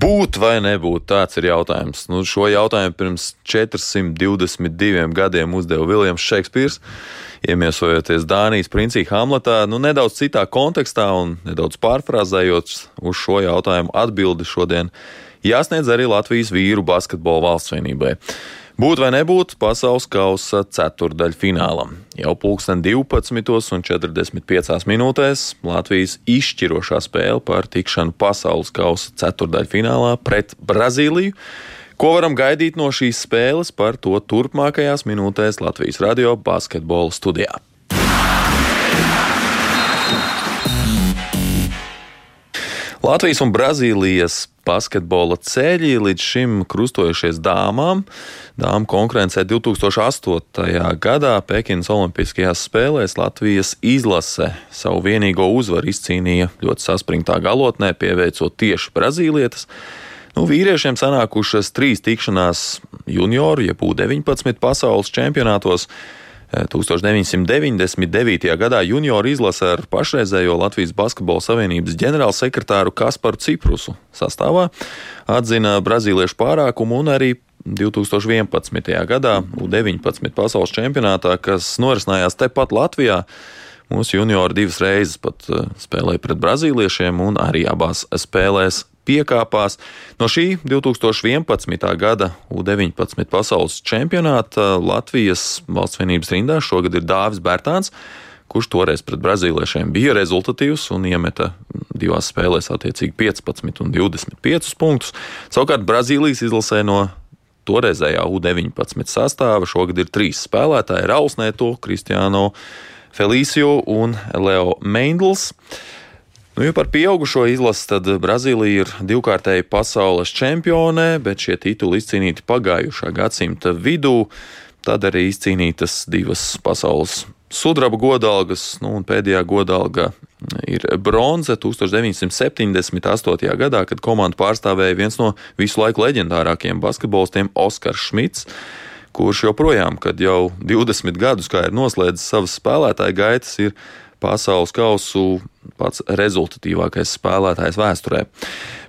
Būt vai nebūt, tāds ir jautājums. Nu, šo jautājumu pirms 422 gadiem uzdeva Viljams Šekspīrs iemiesojoties Dānijas princī Hamletā, nu, nedaudz citā kontekstā un nedaudz pārfrāzējot uz šo jautājumu atbildi šodien jāsniedz arī Latvijas vīru basketbola valstsvienībai. Būt vai nebūt pasaules kausa ceturdaļfinālam. Jau pulksten 12,45 minūtēs Latvijas izšķirošā spēle par tikšanu pasaules kausa ceturdaļfinālā pret Brazīliju Ko varam gaidīt no šīs spēles, par to turpmākajās minūtēs Latvijas radio basketbola studijā. Latvijas un Brazīlijas basketbola ceļi līdz šim krustojušies dāmām. Dāmas konkurencē 2008. gadā Pekinas Olimpiskajās spēlēs Latvijas izlase savu vienīgo uzvaru izcīnīja ļoti saspringtā galotnē, pieveicot tieši brazīlietis. Nu, vīriešiem sanākušas trīs tikšanās junioru, jeb U-19 pasaules čempionātos. 1999. Eh, gadā junioru izlase ar pašreizējo Latvijas Basketbola Savienības ģenerālsekretāru Kasparu Ciprusu sastāvā atzina brazīliešu pārākumu un arī 2011. gadā U-19 pasaules čempionātā, kas norisinājās tepat Latvijā. Mūsu juniori divas reizes pat eh, spēlēja pret brazīliešiem un arī abās spēlēs piekāpās. No šī 2011. gada U-19 pasaules čempionāta Latvijas valsts vienības rindā šogad ir Dāvis Bērtāns kurš toreiz pret brazīliešiem bija rezultatīvs un iemeta divās spēlēs attiecīgi 15 un 25 punktus. Savukārt Brazīlijas izlasē no toreizējā U-19 sastāva šogad ir trīs spēlētāji - Rausnēto, Kristiāno Felīsiju un Leo Meindls. Nu, ja par pieaugušo izlasi, tad Brazīlija ir divkārtēji pasaules čempione, bet šie tituli izcīnīti pagājušā gadsimta vidū. Tad arī izcīnītas divas pasaules sudraba godalgas, nu, un pēdējā godalga ir bronze 1978. gadā, kad komandu pārstāvēja viens no visu laiku leģendārākajiem basketbolistiem Oskars Šmits kurš joprojām, kad jau 20 gadus kā ir noslēdzis savas spēlētāja gaitas, ir pasaules kausu pats rezultatīvākais spēlētājs vēsturē.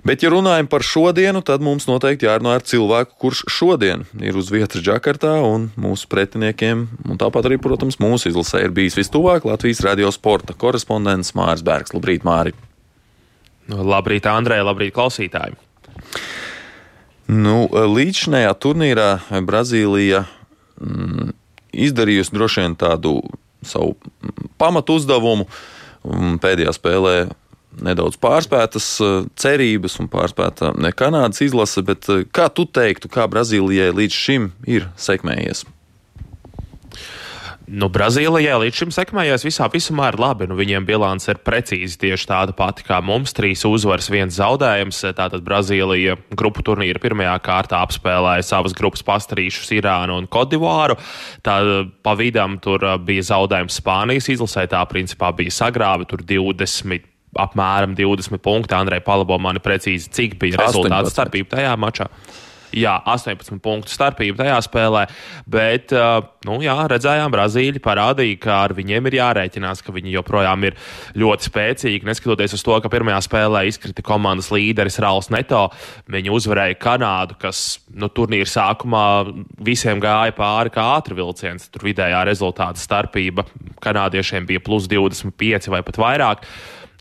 Bet, ja runājam par šodienu, tad mums noteikti jārunā ar cilvēku, kurš šodien ir uz vietas Džakartā un mūsu pretiniekiem, un tāpat arī, protams, mūsu izlasē ir bijis vistuvāk Latvijas radio sporta korespondents Māris Bergs. Labrīt, Māri! Labrīt, Andrei, labrīt, klausītāji! Nu, līdzinājā turnīrā Brazīlija mm, izdarījusi droši vien tādu savu pamatu uzdevumu. Pēdējā spēlē nedaudz pārspētas eh, cerības un pārspēta ne Kanādas izlase, bet eh, kā tu teiktu, kā Brazīlijai līdz šim ir sekmējies? Nu, Brazīlijai līdz šim sekmējies visā visumā ir labi. Nu, viņiem bilance ir precīzi tieši tāda pati kā mums. Trīs uzvaras, viens zaudējums. Tātad Brazīlija grupu turnīra pirmajā kārtā apspēlēja savas grupas pastarīšus Irānu un Kodivāru. Tā pa vidam tur uh, bija zaudējums Spānijas izlasē. Tā principā bija sagrāve tur 20 apmēram 20 punkti. Andrei palabo mani precīzi, cik bija rezultāts starpība tajā mačā. Jā, 18 punktu starpība tajā spēlē, bet, nu, jā, redzējām, Brazīļi parādīja, ka ar viņiem ir jārēķinās, ka viņi joprojām ir ļoti spēcīgi. Neskatoties uz to, ka pirmajā spēlē izkrita komandas līderis Rāls Neto, viņi uzvarēja Kanādu, kas nu, turnīra sākumā visiem gāja pāri kā ātri vilciens. Tur vidējā rezultāta starpība kanādiešiem bija plus 25 vai pat vairāk.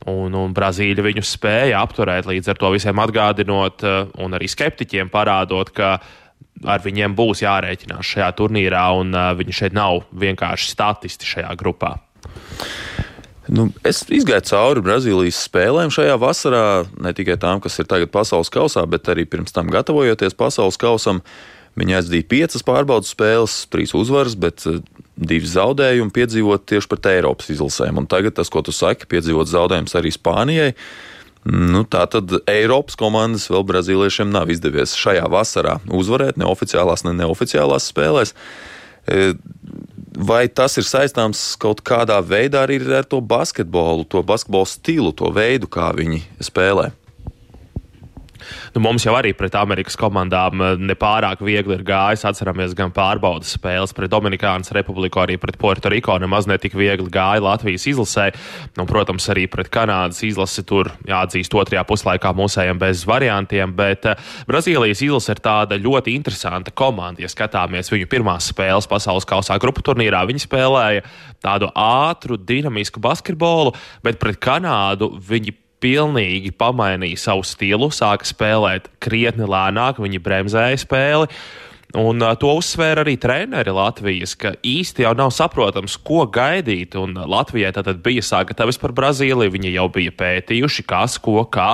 Un, un Brazīļa viņus spēja apturēt, līdz ar to visiem atgādinot, eh, un arī skeptiķiem parādot, ka ar viņiem būs jārēķinās šajā turnīrā, un uh, viņi šeit nav vienkārši statisti šajā grupā. Nu, es izgāju cauri Brazīlijas spēlēm šajā vasarā, ne tikai tām, kas ir tagad pasaules kausā, bet arī pirms tam gatavojoties pasaules kausam. Viņi aizdīja piecas pārbaudas spēles, trīs uzvaras, bet eh, divi zaudējumi piedzīvot tieši pret Eiropas izlasēm. Un tagad tas, ko tu saki, piedzīvot zaudējumus arī Spānijai. Nu, tā tad Eiropas komandas vēl brazīliešiem nav izdevies šajā vasarā uzvarēt ne oficiālās, ne neoficiālās spēlēs. E, vai tas ir saistāms kaut kādā veidā arī ar to basketbolu, to basketbolu stilu, to veidu, kā viņi spēlē? Nu, mums jau arī pret Amerikas komandām eh, nepārāk viegli ir gājis. Atceramies gan pārbaudas spēles pret Dominikānas republiku, arī pret Puertoriko. Nemaz ne tik viegli gāja Latvijas izlasē. Nu, protams, arī pret Kanādas izlasi tur jāatzīst otrajā puslaikā mūsējiem bez variantiem. Bet uh, Brazīlijas izlase ir tāda ļoti interesanta komanda. Ja skatāmies viņu pirmās spēles pasaules kausā grupu turnīrā, viņi spēlēja tādu ātru, dinamisku basketbolu, bet pret Kanādu viņi pilnīgi pamainīja savu stilu, sāka spēlēt krietni lēnāk, viņi bremzēja spēli. Un uh, to uzsvēra arī treneri Latvijas, ka īsti jau nav saprotams, ko gaidīt. Un Latvijai tad bija sagatavs par Brazīliju, viņi jau bija pētījuši, kas, ko, kā.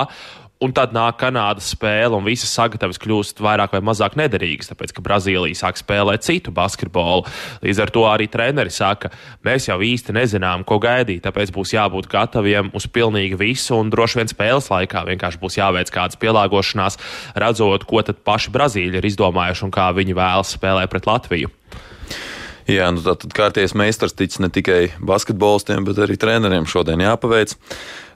Un tad nāk Kanādas spēle, un visas sagatavas kļūst vairāk vai mazāk nederīgas, tāpēc ka Brazīlija sāk spēlēt citu basketbolu. Līdz ar to arī treneri saka, mēs jau īsti nezinām, ko gaidīt, tāpēc būs jābūt gataviem uz pilnīgi visu, un droši vien spēles laikā vienkārši būs jāveic kādas pielāgošanās, redzot, ko tad paši Brazīļi ir izdomājuši un kā viņi vēlas spēlēt pret Latviju. Jā, nu tad kārties meistars tic ne tikai basketbolistiem, bet arī treneriem šodien jāpaveic.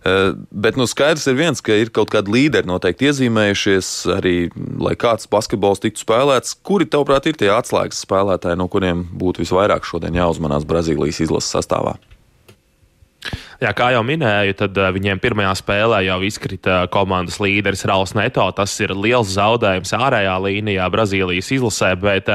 Eh, bet nu, skaidrs ir viens, ka ir kaut kādi līderi noteikti iezīmējušies arī, lai kāds basketbols tiktu spēlēts. Kuri, tavuprāt, ir tie atslēgas spēlētāji, no kuriem būtu visvairāk šodien jāuzmanās Brazīlijas izlases sastāvā? Jā, kā jau minēju, tad viņiem pirmajā spēlē jau izkrita komandas līderis Rauls Neto. Tas ir liels zaudējums ārējā līnijā Brazīlijas izlasē, bet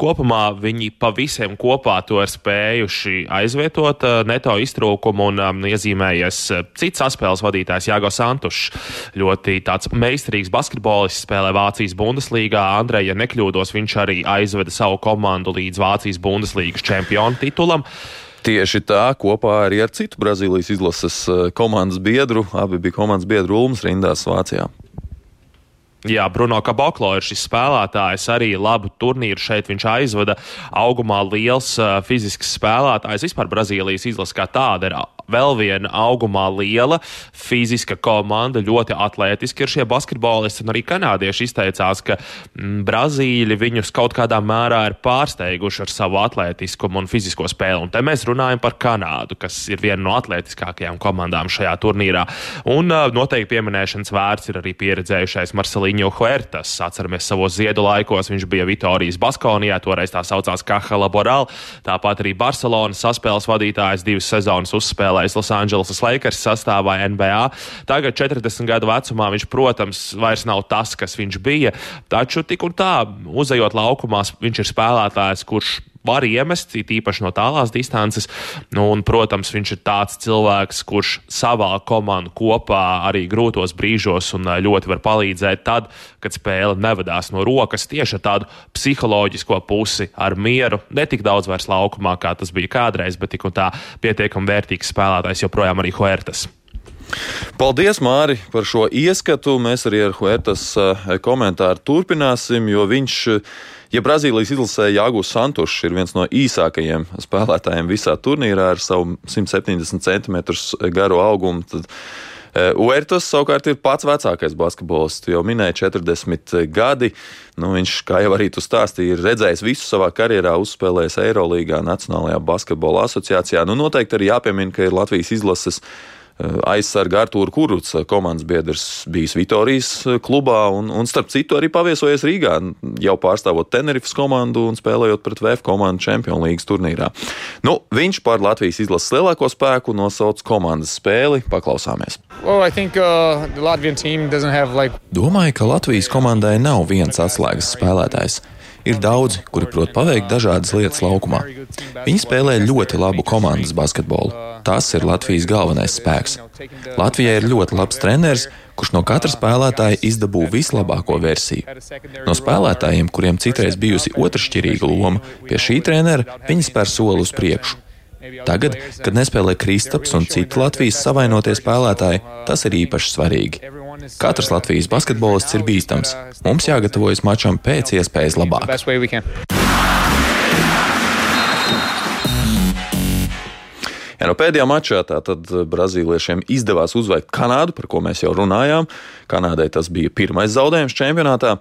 kopumā viņi pa visiem kopā to ir spējuši aizvietot Neto iztrūkumu un iezīmējies cits saspēles vadītājs Jāgo Santušs. Ļoti tāds meistarīgs basketbolists spēlē Vācijas Bundeslīgā. Andrej, ja nekļūdos, viņš arī aizveda savu komandu līdz Vācijas Bundeslīgas čempionu titulam. Tieši tā, kopā arī ar citu Brazīlijas izlases eh, komandas biedru, abi bija komandas biedru Ulmas rindās Vācijā. Jā, Bruno Kaboklo ir šis spēlētājs, arī labu turnīru šeit viņš aizvada. Augumā liels uh, fizisks spēlētājs. Vispār Brazīlijas izlase kā tāda ir vēl viena augumā liela fiziska komanda, ļoti atletiski ir šie basketbolisti, un arī kanādieši izteicās, ka mm, Brazīļi viņus kaut kādā mērā ir pārsteiguši ar savu atletiskumu un fizisko spēli. Un te mēs runājam par Kanādu, kas ir viena no atletiskākajām komandām šajā turnīrā. Un uh, noteikti pieminēšanas vērts ir arī pieredzējušais Marceliņo Huertas. Atceramies savos ziedu laikos, viņš bija Vitorijas Baskonijā, toreiz tā saucās Kahala Boral, tāpat arī Barcelonas saspēles vadītājs divas sezonas uzspēlē spēlējis Losandželosas Lakers sastāvā NBA. Tagad, 40 gadu vecumā, viņš, protams, vairs nav tas, kas viņš bija. Taču tik un tā, uzejot laukumā, viņš ir spēlētājs, kurš var iemest, īpaši no tālās distances. Nu, un, protams, viņš ir tāds cilvēks, kurš savā komandu kopā arī grūtos brīžos un ļoti var palīdzēt tad, kad spēle nevadās no rokas tieši ar tādu psiholoģisko pusi, ar mieru. Ne tik daudz vairs laukumā, kā tas bija kādreiz, bet tik un tā pietiekami vērtīgs spēlētājs joprojām arī Huertas. Paldies, Māri, par šo ieskatu. Mēs arī ar Huertas komentāru turpināsim, jo viņš Ja Brazīlijas izlasē Jāgus Santušs ir viens no īsākajiem spēlētājiem visā turnīrā ar savu 170 cm garu augumu, tad e, Uertas savukārt ir pats vecākais basketbolists. Jau minēja 40 gadi. Nu, viņš, kā jau arī tu stāstīji, ir redzējis visu savā karjerā, uzspēlējis Eirolandā, Nacionālajā basketbola asociācijā. Nu, noteikti arī jāpiemina, ka ir Latvijas izlases aizsarga Artūra Kuruts, eh, komandas biedrs, bijis Vitorijas eh, klubā un, un starp citu arī paviesojies Rīgā, jau pārstāvot Tenerifas komandu un spēlējot pret VF komandu Champions League turnīrā. Nu, viņš par Latvijas izlases lielāko spēku nosauc komandas spēli. Paklausāmies! Well, think, uh, have, like... Domāju, ka Latvijas komandai nav viens atslēgas spēlētājs. Ir daudzi, kuri prot paveikt dažādas lietas laukumā. Viņi spēlē ļoti labu komandas basketbolu. Tas ir Latvijas galvenais spēks. Latvijai ir ļoti labs treneris, kurš no katra spēlētāja izdabū vislabāko versiju. No spēlētājiem, kuriem citreiz bijusi otršķirīga loma, pie šī trenera viņi spēr soli uz priekšu. Tagad, kad nespēlē Kristaps un citi Latvijas savainotie spēlētāji, tas ir īpaši svarīgi. Katrs Latvijas basketbolists ir bīstams. Mums jāgatavojas mačam pēc iespējas labāk. Ja no pēdējā mačā tad brazīliešiem izdevās uzveikt Kanādu, par ko mēs jau runājām. Kanādai tas bija pirmais zaudējums čempionātā.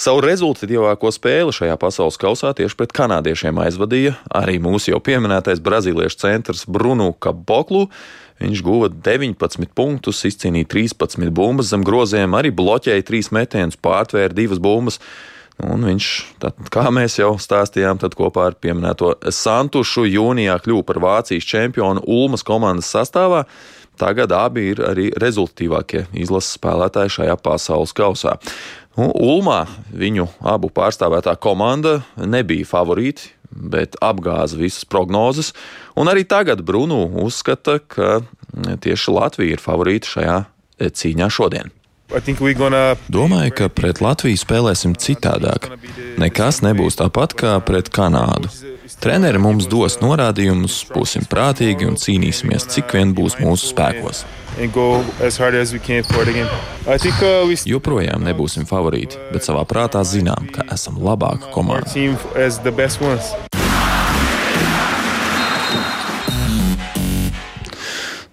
Savu rezultatīvāko spēli šajā pasaules kausā tieši pret kanādiešiem aizvadīja arī mūsu jau pieminētais brazīliešu centrs Brunu Kaboklu. Viņš guva 19 punktus, izcīnīja 13 bumbas zem groziem, arī bloķēja 3 metienus, pārtvēra 2 bumbas. Un viņš, tad, kā mēs jau stāstījām, kopā ar pieminēto Santušu jūnijā kļuva par Vācijas čempionu Ulmas komandas sastāvā. Tagad abi ir arī rezultatīvākie izlases spēlētāji šajā pasaules kausā. Nu, Ulmā viņu abu pārstāvētā komanda nebija favorīti, bet apgāza visas prognozes. Un arī tagad Brunu uzskata, ka tieši Latvija ir favorīta šajā cīņā šodien. Domāju, ka pret Latviju spēlēsim citādāk. Nekas nebūs tāpat kā pret Kanādu. Treneri mums dos norādījumus, būsim prātīgi un cīnīsimies, cik vien būs mūsu spēkos. Joprojām nebūsim favorīti, bet savā prātā zinām, ka esam labāka komanda.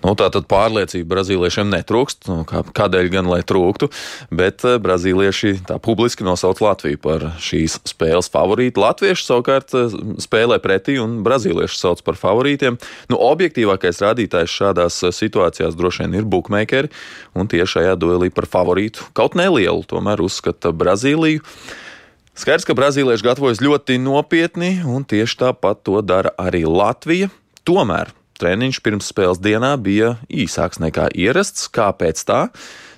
Nu, tā tad pārliecība brazīliešiem netrūkst. Nu, kā, kādēļ gan lai trūktu? Bet eh, brazīlieši tā publiski nosauc Latviju par šīs spēles favorītu. Latvieši savukārt eh, spēlē pretī un brazīlieši sauc par favorītiem. Nu, objektīvākais rādītājs šādās eh, situācijās droši vien ir bookmakeri, un tie šajā duelī par favorītu kaut nelielu tomēr uzskata Brazīliju. Skaidrs, ka brazīlieši gatavojas ļoti nopietni, un tieši tāpat to dara arī Latvija. Tomēr treniņš pirms spēles dienā bija īsāks nekā ierasts. Kāpēc tā?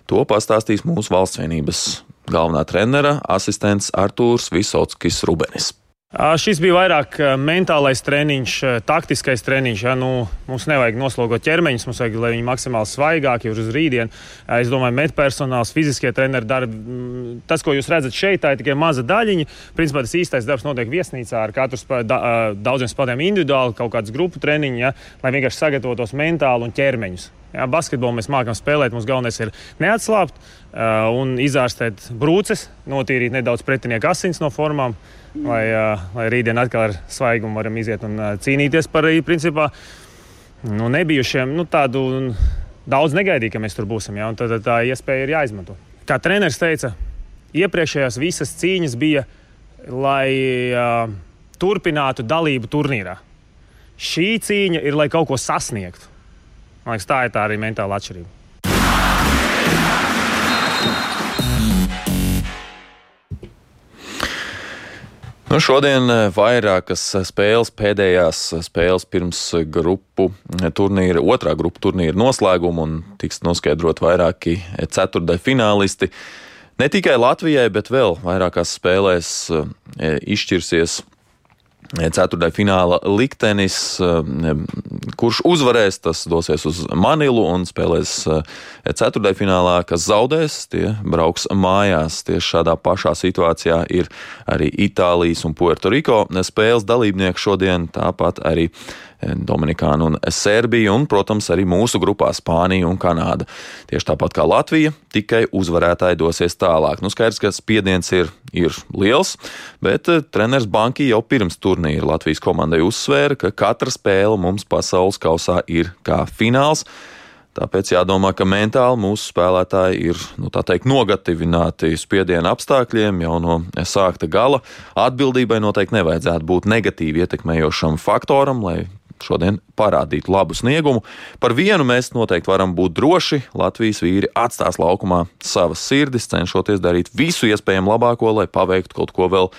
To pastāstīs mūsu valsts vienības galvenā trenera asistents Artūrs Visotskis Rubenis. Šis bija vairāk mentālais treniņš, taktiskais treniņš. Ja, nu, mums nevajag noslogot ķermeņus, mums vajag, lai viņi maksimāli svaigāki ir uz rītdienu. Es domāju, medpersonāls, fiziskie treneri dara. Tas, ko jūs redzat šeit, tā ir tikai maza daļiņa. Principā tas īstais darbs notiek viesnīcā ar katru spē, da, daudziem spēlētājiem individuāli, kaut kādas grupu treniņi, ja, lai vienkārši sagatavotos mentāli un ķermeņus. Jā, basketbolu mēs mākam spēlēt. Mums galvenais ir neatslābt uh, un izārstēt brūces, notīrīt nedaudz pretinieku asins no formām lai, lai rītdien atkal ar svaigumu varam iziet un cīnīties par principā nu, nebijušiem nu, tādu. Daudz negaidīja, ka mēs tur būsim. Ja? Tad tā iespēja ir jāizmanto. Kā treneris teica, iepriekšējās visas cīņas bija, lai uh, turpinātu dalību turnīrā. Šī cīņa ir, lai kaut ko sasniegtu. Man liekas, tā ir tā arī mentāla atšķirība. Nu, šodien eh, vairākas spēles, pēdējās spēles pirms grupu turnīra, otrā grupu turnīra noslēguma un tiks noskaidrot vairāki ceturdaļu finālisti. Ne tikai Latvijai, bet vēl vairākās spēlēs eh, izšķirsies ceturtajā fināla liktenis. Eh, kurš uzvarēs, tas dosies uz Manilu un spēlēs eh, ceturtajā finālā, kas zaudēs, tie brauks mājās. Tieši šādā pašā situācijā ir arī Itālijas un Puertoriko spēles dalībnieki šodien, tāpat arī Dominikāna un Serbija, un, protams, arī mūsu grupā Spānija un Kanāda. Tieši tāpat kā Latvija, tikai uzvarētāji dosies tālāk. Nu, skaidrs, ka spiediens ir, ir liels, bet eh, treneris Banki jau pirms turnīra Latvijas komandai uzsvēra, ka katra spēle mums pasaules kausā ir kā fināls. Tāpēc jādomā, ka mentāli mūsu spēlētāji ir nu, teikt, nogatavināti spiediena apstākļiem jau no sākta gala. Atbildībai noteikti nevajadzētu būt negatīvi ietekmējošam faktoram, lai šodien parādīt labu sniegumu. Par vienu mēs noteikti varam būt droši. Latvijas vīri atstās laukumā savas sirdis, cenšoties darīt visu iespējamo labāko, lai paveiktu kaut ko vēl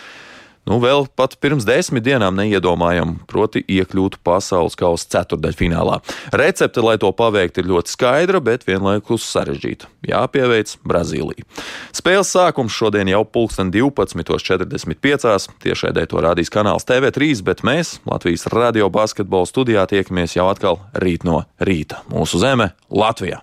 nu, vēl pat pirms desmit dienām neiedomājam, proti, iekļūt pasaules kausa ceturdaļfinālā. Recepte, lai to paveiktu, ir ļoti skaidra, bet vienlaikus sarežģīta. Jāpieveic Brazīlija. Spēles sākums šodien jau pulksten 12.45. Tiešraidē to rādīs kanāls TV3, bet mēs Latvijas radio basketbola studijā tiekamies jau atkal rīt no rīta. Mūsu zeme Latvijā!